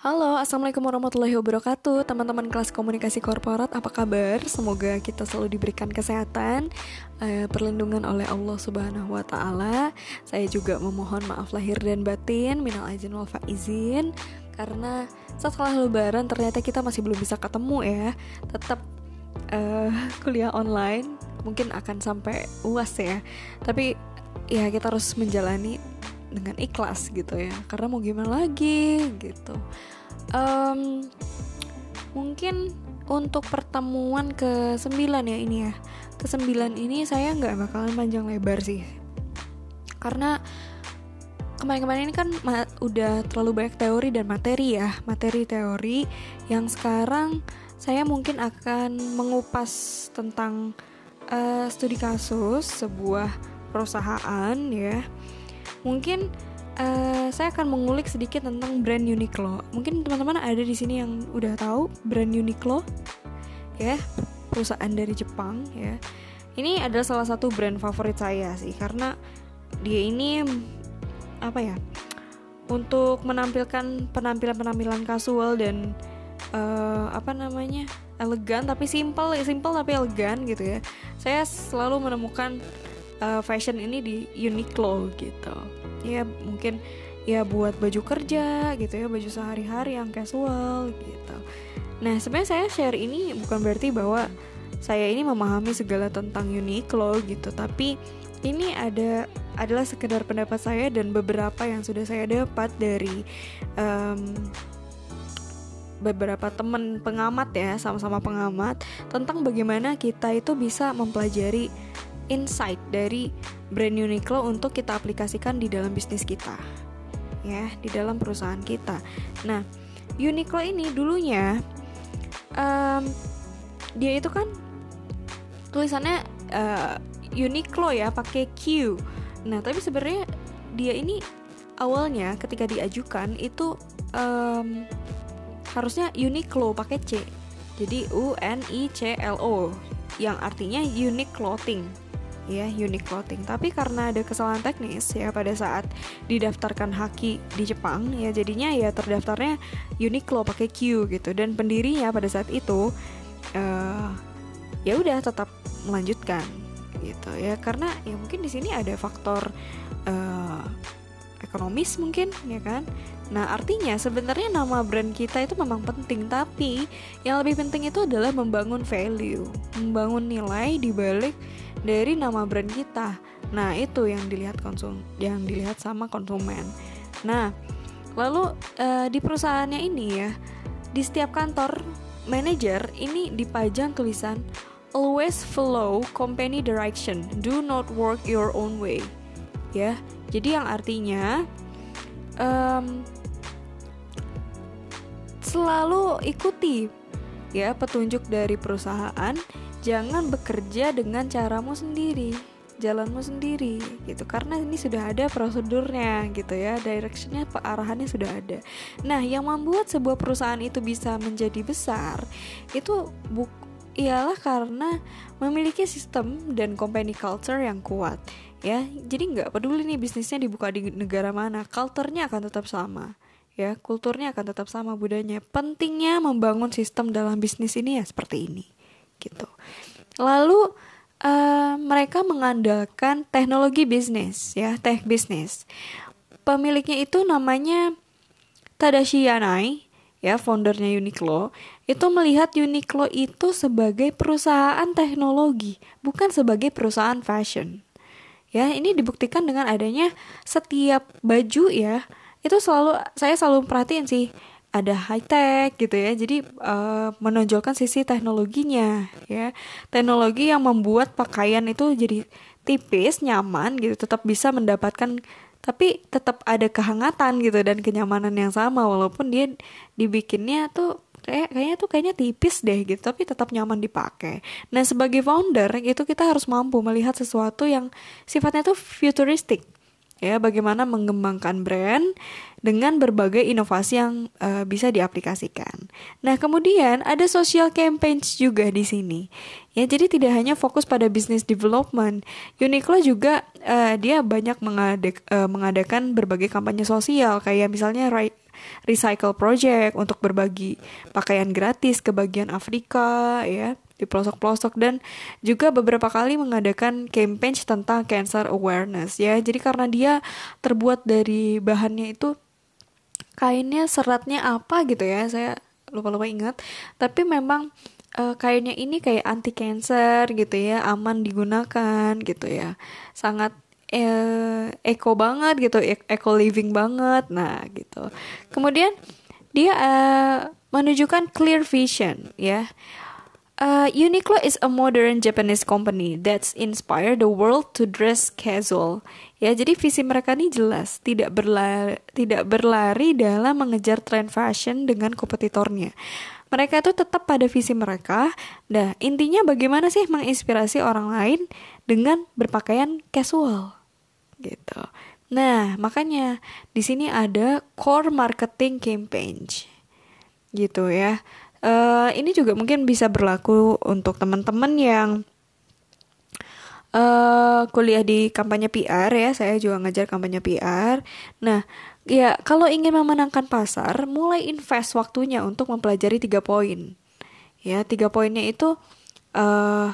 Halo, Assalamualaikum warahmatullahi wabarakatuh. Teman-teman kelas komunikasi korporat, apa kabar? Semoga kita selalu diberikan kesehatan uh, Perlindungan oleh Allah subhanahu wa ta'ala. Saya juga memohon maaf lahir dan batin Minal aizin wal faizin. Karena setelah lebaran ternyata kita masih belum bisa ketemu ya. Tetap uh, kuliah online Mungkin akan sampai uas ya. Tapi ya kita harus menjalani dengan ikhlas gitu ya. Karena mau gimana lagi gitu. Um, mungkin untuk pertemuan ke sembilan ya ini ya. Ke sembilan ini saya nggak bakalan panjang lebar sih. Karena kemarin-kemarin ini kan udah terlalu banyak teori dan materi ya. Materi teori yang sekarang saya mungkin akan mengupas tentang uh, studi kasus sebuah perusahaan ya mungkin uh, saya akan mengulik sedikit tentang brand Uniqlo. Mungkin teman-teman ada di sini yang udah tahu brand Uniqlo, ya perusahaan dari Jepang ya. Ini adalah salah satu brand favorit saya sih karena dia ini apa ya untuk menampilkan penampilan-penampilan kasual dan uh, apa namanya elegan tapi simple simple tapi elegan gitu ya saya selalu menemukan uh, fashion ini di Uniqlo gitu. Ya mungkin ya buat baju kerja gitu ya baju sehari-hari yang casual gitu. Nah sebenarnya saya share ini bukan berarti bahwa saya ini memahami segala tentang Uniqlo gitu. Tapi ini ada adalah sekedar pendapat saya dan beberapa yang sudah saya dapat dari um, beberapa teman pengamat ya sama-sama pengamat tentang bagaimana kita itu bisa mempelajari insight dari brand Uniqlo untuk kita aplikasikan di dalam bisnis kita. Ya di dalam perusahaan kita. Nah Uniqlo ini dulunya um, dia itu kan tulisannya uh, Uniqlo ya pakai Q. Nah tapi sebenarnya dia ini awalnya ketika diajukan itu um, harusnya Uniqlo pakai C. Jadi U N I C L O yang artinya unique clothing ya unique clothing. Tapi karena ada kesalahan teknis ya pada saat didaftarkan haki di Jepang ya jadinya ya terdaftarnya Uniqlo pakai Q gitu. Dan pendirinya pada saat itu uh, ya udah tetap melanjutkan gitu ya. Karena ya mungkin di sini ada faktor uh, ekonomis mungkin ya kan? Nah artinya sebenarnya nama brand kita itu memang penting Tapi yang lebih penting itu adalah membangun value Membangun nilai di balik dari nama brand kita. Nah, itu yang dilihat konsum yang dilihat sama konsumen. Nah, lalu uh, di perusahaannya ini ya, di setiap kantor manager ini dipajang tulisan always follow company direction, do not work your own way. Ya, jadi yang artinya um, selalu ikuti ya petunjuk dari perusahaan jangan bekerja dengan caramu sendiri jalanmu sendiri gitu. Karena ini sudah ada prosedurnya gitu ya. Directionnya arahannya sudah ada. Nah yang membuat sebuah perusahaan itu bisa menjadi besar itu buk ialah karena memiliki sistem dan company culture yang kuat ya. Jadi nggak peduli nih bisnisnya dibuka di negara mana culturenya akan tetap sama ya. Kulturnya akan tetap sama budayanya. Pentingnya membangun sistem dalam bisnis ini ya seperti ini gitu. Lalu uh, mereka mengandalkan teknologi bisnis ya, tech bisnis. Pemiliknya itu namanya Tadashi Yanai, ya foundernya Uniqlo, itu melihat Uniqlo itu sebagai perusahaan teknologi, bukan sebagai perusahaan fashion. Ya, ini dibuktikan dengan adanya setiap baju ya, itu selalu saya selalu perhatiin sih ada high tech gitu ya. Jadi uh, menonjolkan sisi teknologinya ya. Teknologi yang membuat pakaian itu jadi tipis nyaman gitu tetap bisa mendapatkan tapi tetap ada kehangatan gitu dan kenyamanan yang sama. Walaupun dia dibikinnya tuh kayak kayaknya tuh kayaknya tipis deh gitu tapi tetap nyaman dipakai. Nah sebagai founder itu kita harus mampu melihat sesuatu yang sifatnya tuh futuristik ya bagaimana mengembangkan brand dengan berbagai inovasi yang uh, bisa diaplikasikan. Nah, kemudian ada social campaigns juga di sini. Ya, jadi tidak hanya fokus pada business development. Uniqlo juga uh, dia banyak mengadak, uh, mengadakan berbagai kampanye sosial kayak misalnya right recycle project untuk berbagi pakaian gratis ke bagian Afrika ya di pelosok-pelosok dan juga beberapa kali mengadakan campaign tentang cancer awareness ya. Jadi karena dia terbuat dari bahannya itu kainnya seratnya apa gitu ya. Saya lupa-lupa ingat. Tapi memang uh, kainnya ini kayak anti cancer gitu ya, aman digunakan gitu ya. Sangat eh, eco banget gitu, e-, eco living banget. Nah, gitu. Kemudian dia uh, menunjukkan clear vision ya Uh, Uniqlo is a modern Japanese company that's inspired the world to dress casual. Ya, jadi visi mereka ini jelas, tidak berlari, tidak berlari dalam mengejar tren fashion dengan kompetitornya. Mereka itu tetap pada visi mereka. Nah, intinya bagaimana sih menginspirasi orang lain dengan berpakaian casual, gitu. Nah, makanya di sini ada core marketing campaign, gitu ya. Uh, ini juga mungkin bisa berlaku untuk teman-teman yang uh, kuliah di kampanye PR ya. Saya juga ngajar kampanye PR. Nah, ya kalau ingin memenangkan pasar, mulai invest waktunya untuk mempelajari tiga poin. Ya, tiga poinnya itu uh,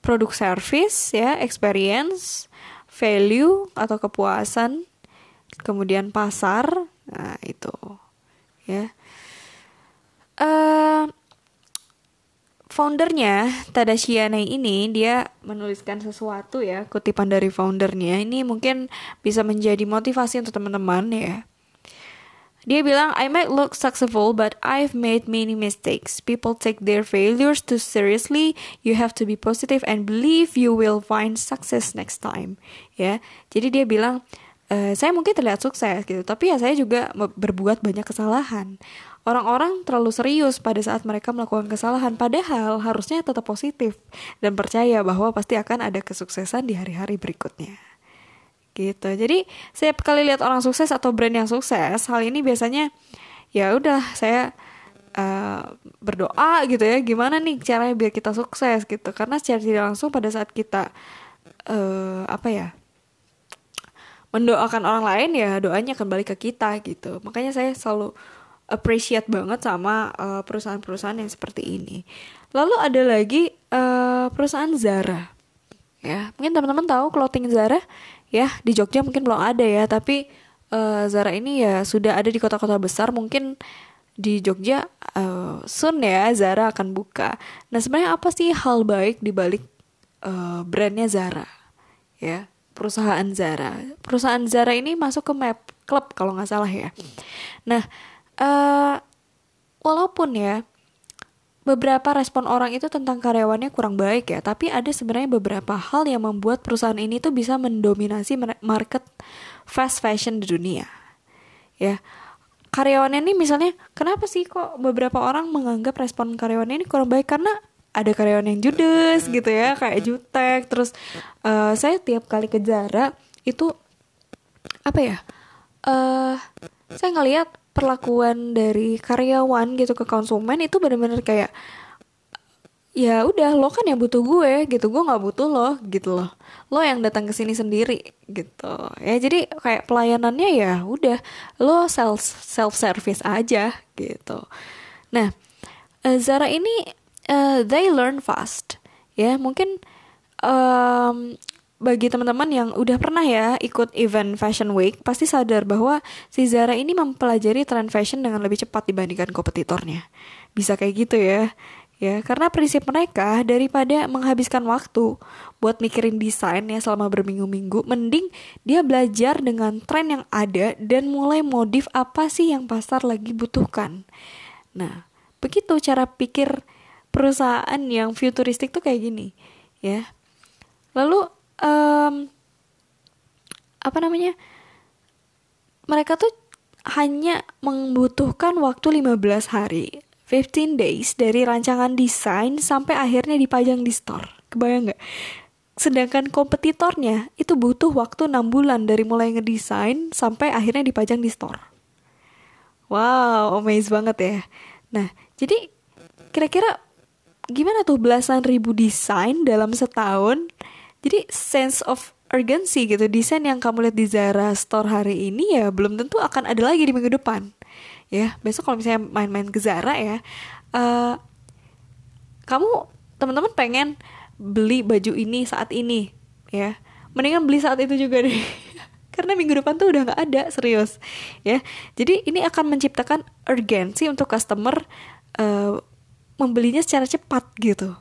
produk service ya, experience, value atau kepuasan, kemudian pasar. Nah, itu ya uh, foundernya Tadashi Yanai ini dia menuliskan sesuatu ya kutipan dari foundernya ini mungkin bisa menjadi motivasi untuk teman-teman ya dia bilang, I might look successful, but I've made many mistakes. People take their failures too seriously. You have to be positive and believe you will find success next time. Ya, jadi dia bilang, e, saya mungkin terlihat sukses gitu, tapi ya saya juga berbuat banyak kesalahan. Orang-orang terlalu serius pada saat mereka melakukan kesalahan, padahal harusnya tetap positif dan percaya bahwa pasti akan ada kesuksesan di hari-hari berikutnya. Gitu. Jadi, setiap kali lihat orang sukses atau brand yang sukses, hal ini biasanya ya udah saya uh, berdoa gitu ya, gimana nih caranya biar kita sukses gitu. Karena secara tidak langsung pada saat kita uh, apa ya? mendoakan orang lain ya doanya akan balik ke kita gitu. Makanya saya selalu appreciate banget sama uh, perusahaan-perusahaan yang seperti ini. Lalu ada lagi uh, perusahaan Zara. Ya, mungkin teman-teman tahu clothing Zara ya di Jogja mungkin belum ada ya, tapi uh, Zara ini ya sudah ada di kota-kota besar mungkin di Jogja uh, soon ya Zara akan buka. Nah, sebenarnya apa sih hal baik di balik uh, brandnya Zara? Ya, perusahaan Zara. Perusahaan Zara ini masuk ke Map Club kalau nggak salah ya. Nah, uh, walaupun ya beberapa respon orang itu tentang karyawannya kurang baik ya, tapi ada sebenarnya beberapa hal yang membuat perusahaan ini tuh bisa mendominasi market fast fashion di dunia. Ya, karyawannya ini misalnya kenapa sih kok beberapa orang menganggap respon karyawannya ini kurang baik karena ada karyawan yang judes gitu ya kayak jutek terus uh, saya tiap kali ke Zara itu apa ya uh, saya ngelihat perlakuan dari karyawan gitu ke konsumen itu benar-benar kayak ya udah lo kan yang butuh gue gitu. Gue nggak butuh lo gitu loh. Lo yang datang ke sini sendiri gitu. Ya jadi kayak pelayanannya ya udah lo self self service aja gitu. Nah uh, Zara ini uh, they learn fast. Ya mungkin um, bagi teman-teman yang udah pernah ya ikut event Fashion Week, pasti sadar bahwa si Zara ini mempelajari tren fashion dengan lebih cepat dibandingkan kompetitornya. Bisa kayak gitu ya. Ya, karena prinsip mereka daripada menghabiskan waktu buat mikirin desain ya selama berminggu-minggu, mending dia belajar dengan tren yang ada dan mulai modif apa sih yang pasar lagi butuhkan. Nah, begitu cara pikir perusahaan yang futuristik tuh kayak gini, ya. Lalu um, apa namanya? Mereka tuh hanya membutuhkan waktu 15 hari 15 days dari rancangan desain sampai akhirnya dipajang di store. Kebayang nggak? Sedangkan kompetitornya itu butuh waktu 6 bulan dari mulai ngedesain sampai akhirnya dipajang di store. Wow amazing banget ya. Nah jadi kira-kira gimana tuh belasan ribu desain dalam setahun jadi sense of urgency gitu desain yang kamu lihat di Zara store hari ini ya belum tentu akan ada lagi di minggu depan. Ya besok kalau misalnya main-main ke Zara ya uh, kamu teman-teman pengen beli baju ini saat ini ya. Mendingan beli saat itu juga deh. Karena minggu depan tuh udah nggak ada serius. Ya jadi ini akan menciptakan urgensi untuk customer uh, membelinya secara cepat gitu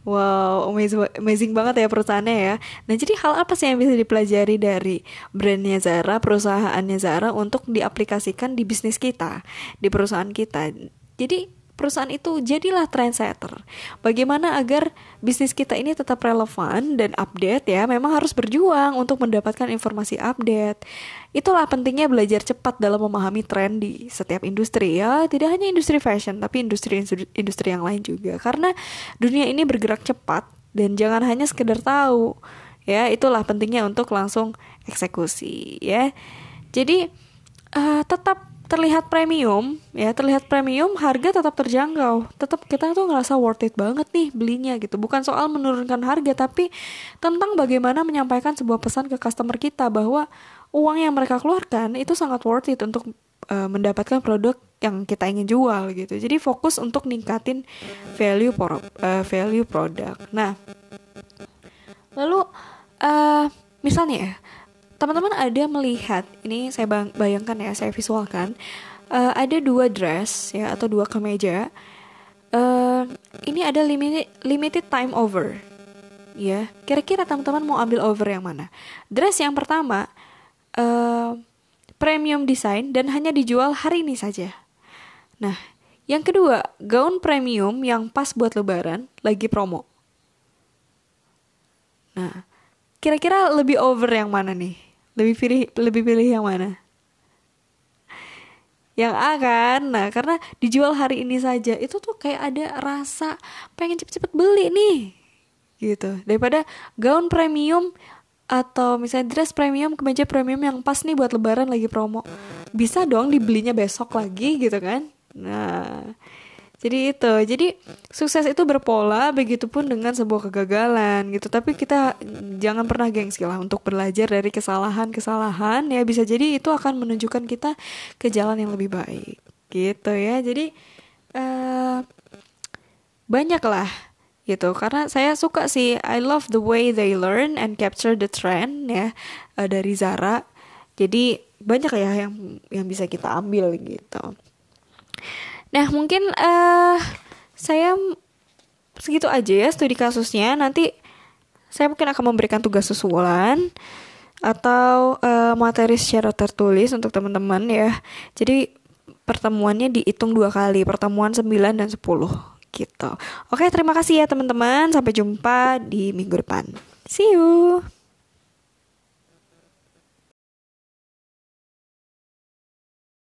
Wow, amazing, amazing banget ya perusahaannya ya. Nah, jadi hal apa sih yang bisa dipelajari dari brandnya Zara, perusahaannya Zara untuk diaplikasikan di bisnis kita, di perusahaan kita. Jadi perusahaan itu jadilah trendsetter. Bagaimana agar bisnis kita ini tetap relevan dan update ya, memang harus berjuang untuk mendapatkan informasi update. Itulah pentingnya belajar cepat dalam memahami tren di setiap industri ya, tidak hanya industri fashion tapi industri industri yang lain juga. Karena dunia ini bergerak cepat dan jangan hanya sekedar tahu. Ya, itulah pentingnya untuk langsung eksekusi ya. Jadi uh, tetap terlihat premium ya terlihat premium harga tetap terjangkau. Tetap kita tuh ngerasa worth it banget nih belinya gitu. Bukan soal menurunkan harga tapi tentang bagaimana menyampaikan sebuah pesan ke customer kita bahwa uang yang mereka keluarkan itu sangat worth it untuk uh, mendapatkan produk yang kita ingin jual gitu. Jadi fokus untuk ningkatin value pro, uh, value produk. Nah lalu uh, misalnya ya teman-teman ada melihat ini saya bayangkan ya saya visualkan uh, ada dua dress ya atau dua kemeja uh, ini ada limited limited time over. Ya kira-kira teman-teman mau ambil over yang mana? Dress yang pertama uh, premium design dan hanya dijual hari ini saja. Nah yang kedua gaun premium yang pas buat lebaran lagi promo. Nah kira-kira lebih over yang mana nih lebih pilih lebih pilih yang mana? Yang A kan? Nah karena dijual hari ini saja itu tuh kayak ada rasa pengen cepet-cepet beli nih gitu. Daripada gaun premium atau misalnya dress premium kemeja premium yang pas nih buat lebaran lagi promo. Bisa dong dibelinya besok lagi gitu kan? Nah jadi itu jadi sukses itu berpola begitupun dengan sebuah kegagalan gitu. Tapi kita jangan pernah gengsi lah untuk belajar dari kesalahan-kesalahan ya bisa jadi itu akan menunjukkan kita ke jalan yang lebih baik gitu ya. Jadi uh, banyak lah gitu. Karena saya suka sih I love the way they learn and capture the trend ya uh, dari Zara. Jadi banyak ya yang yang bisa kita ambil gitu Nah, mungkin uh, saya segitu aja ya studi kasusnya. Nanti saya mungkin akan memberikan tugas susulan atau uh, materi secara tertulis untuk teman-teman ya. Jadi pertemuannya dihitung dua kali, pertemuan 9 dan 10 gitu. Oke, terima kasih ya teman-teman. Sampai jumpa di minggu depan. See you.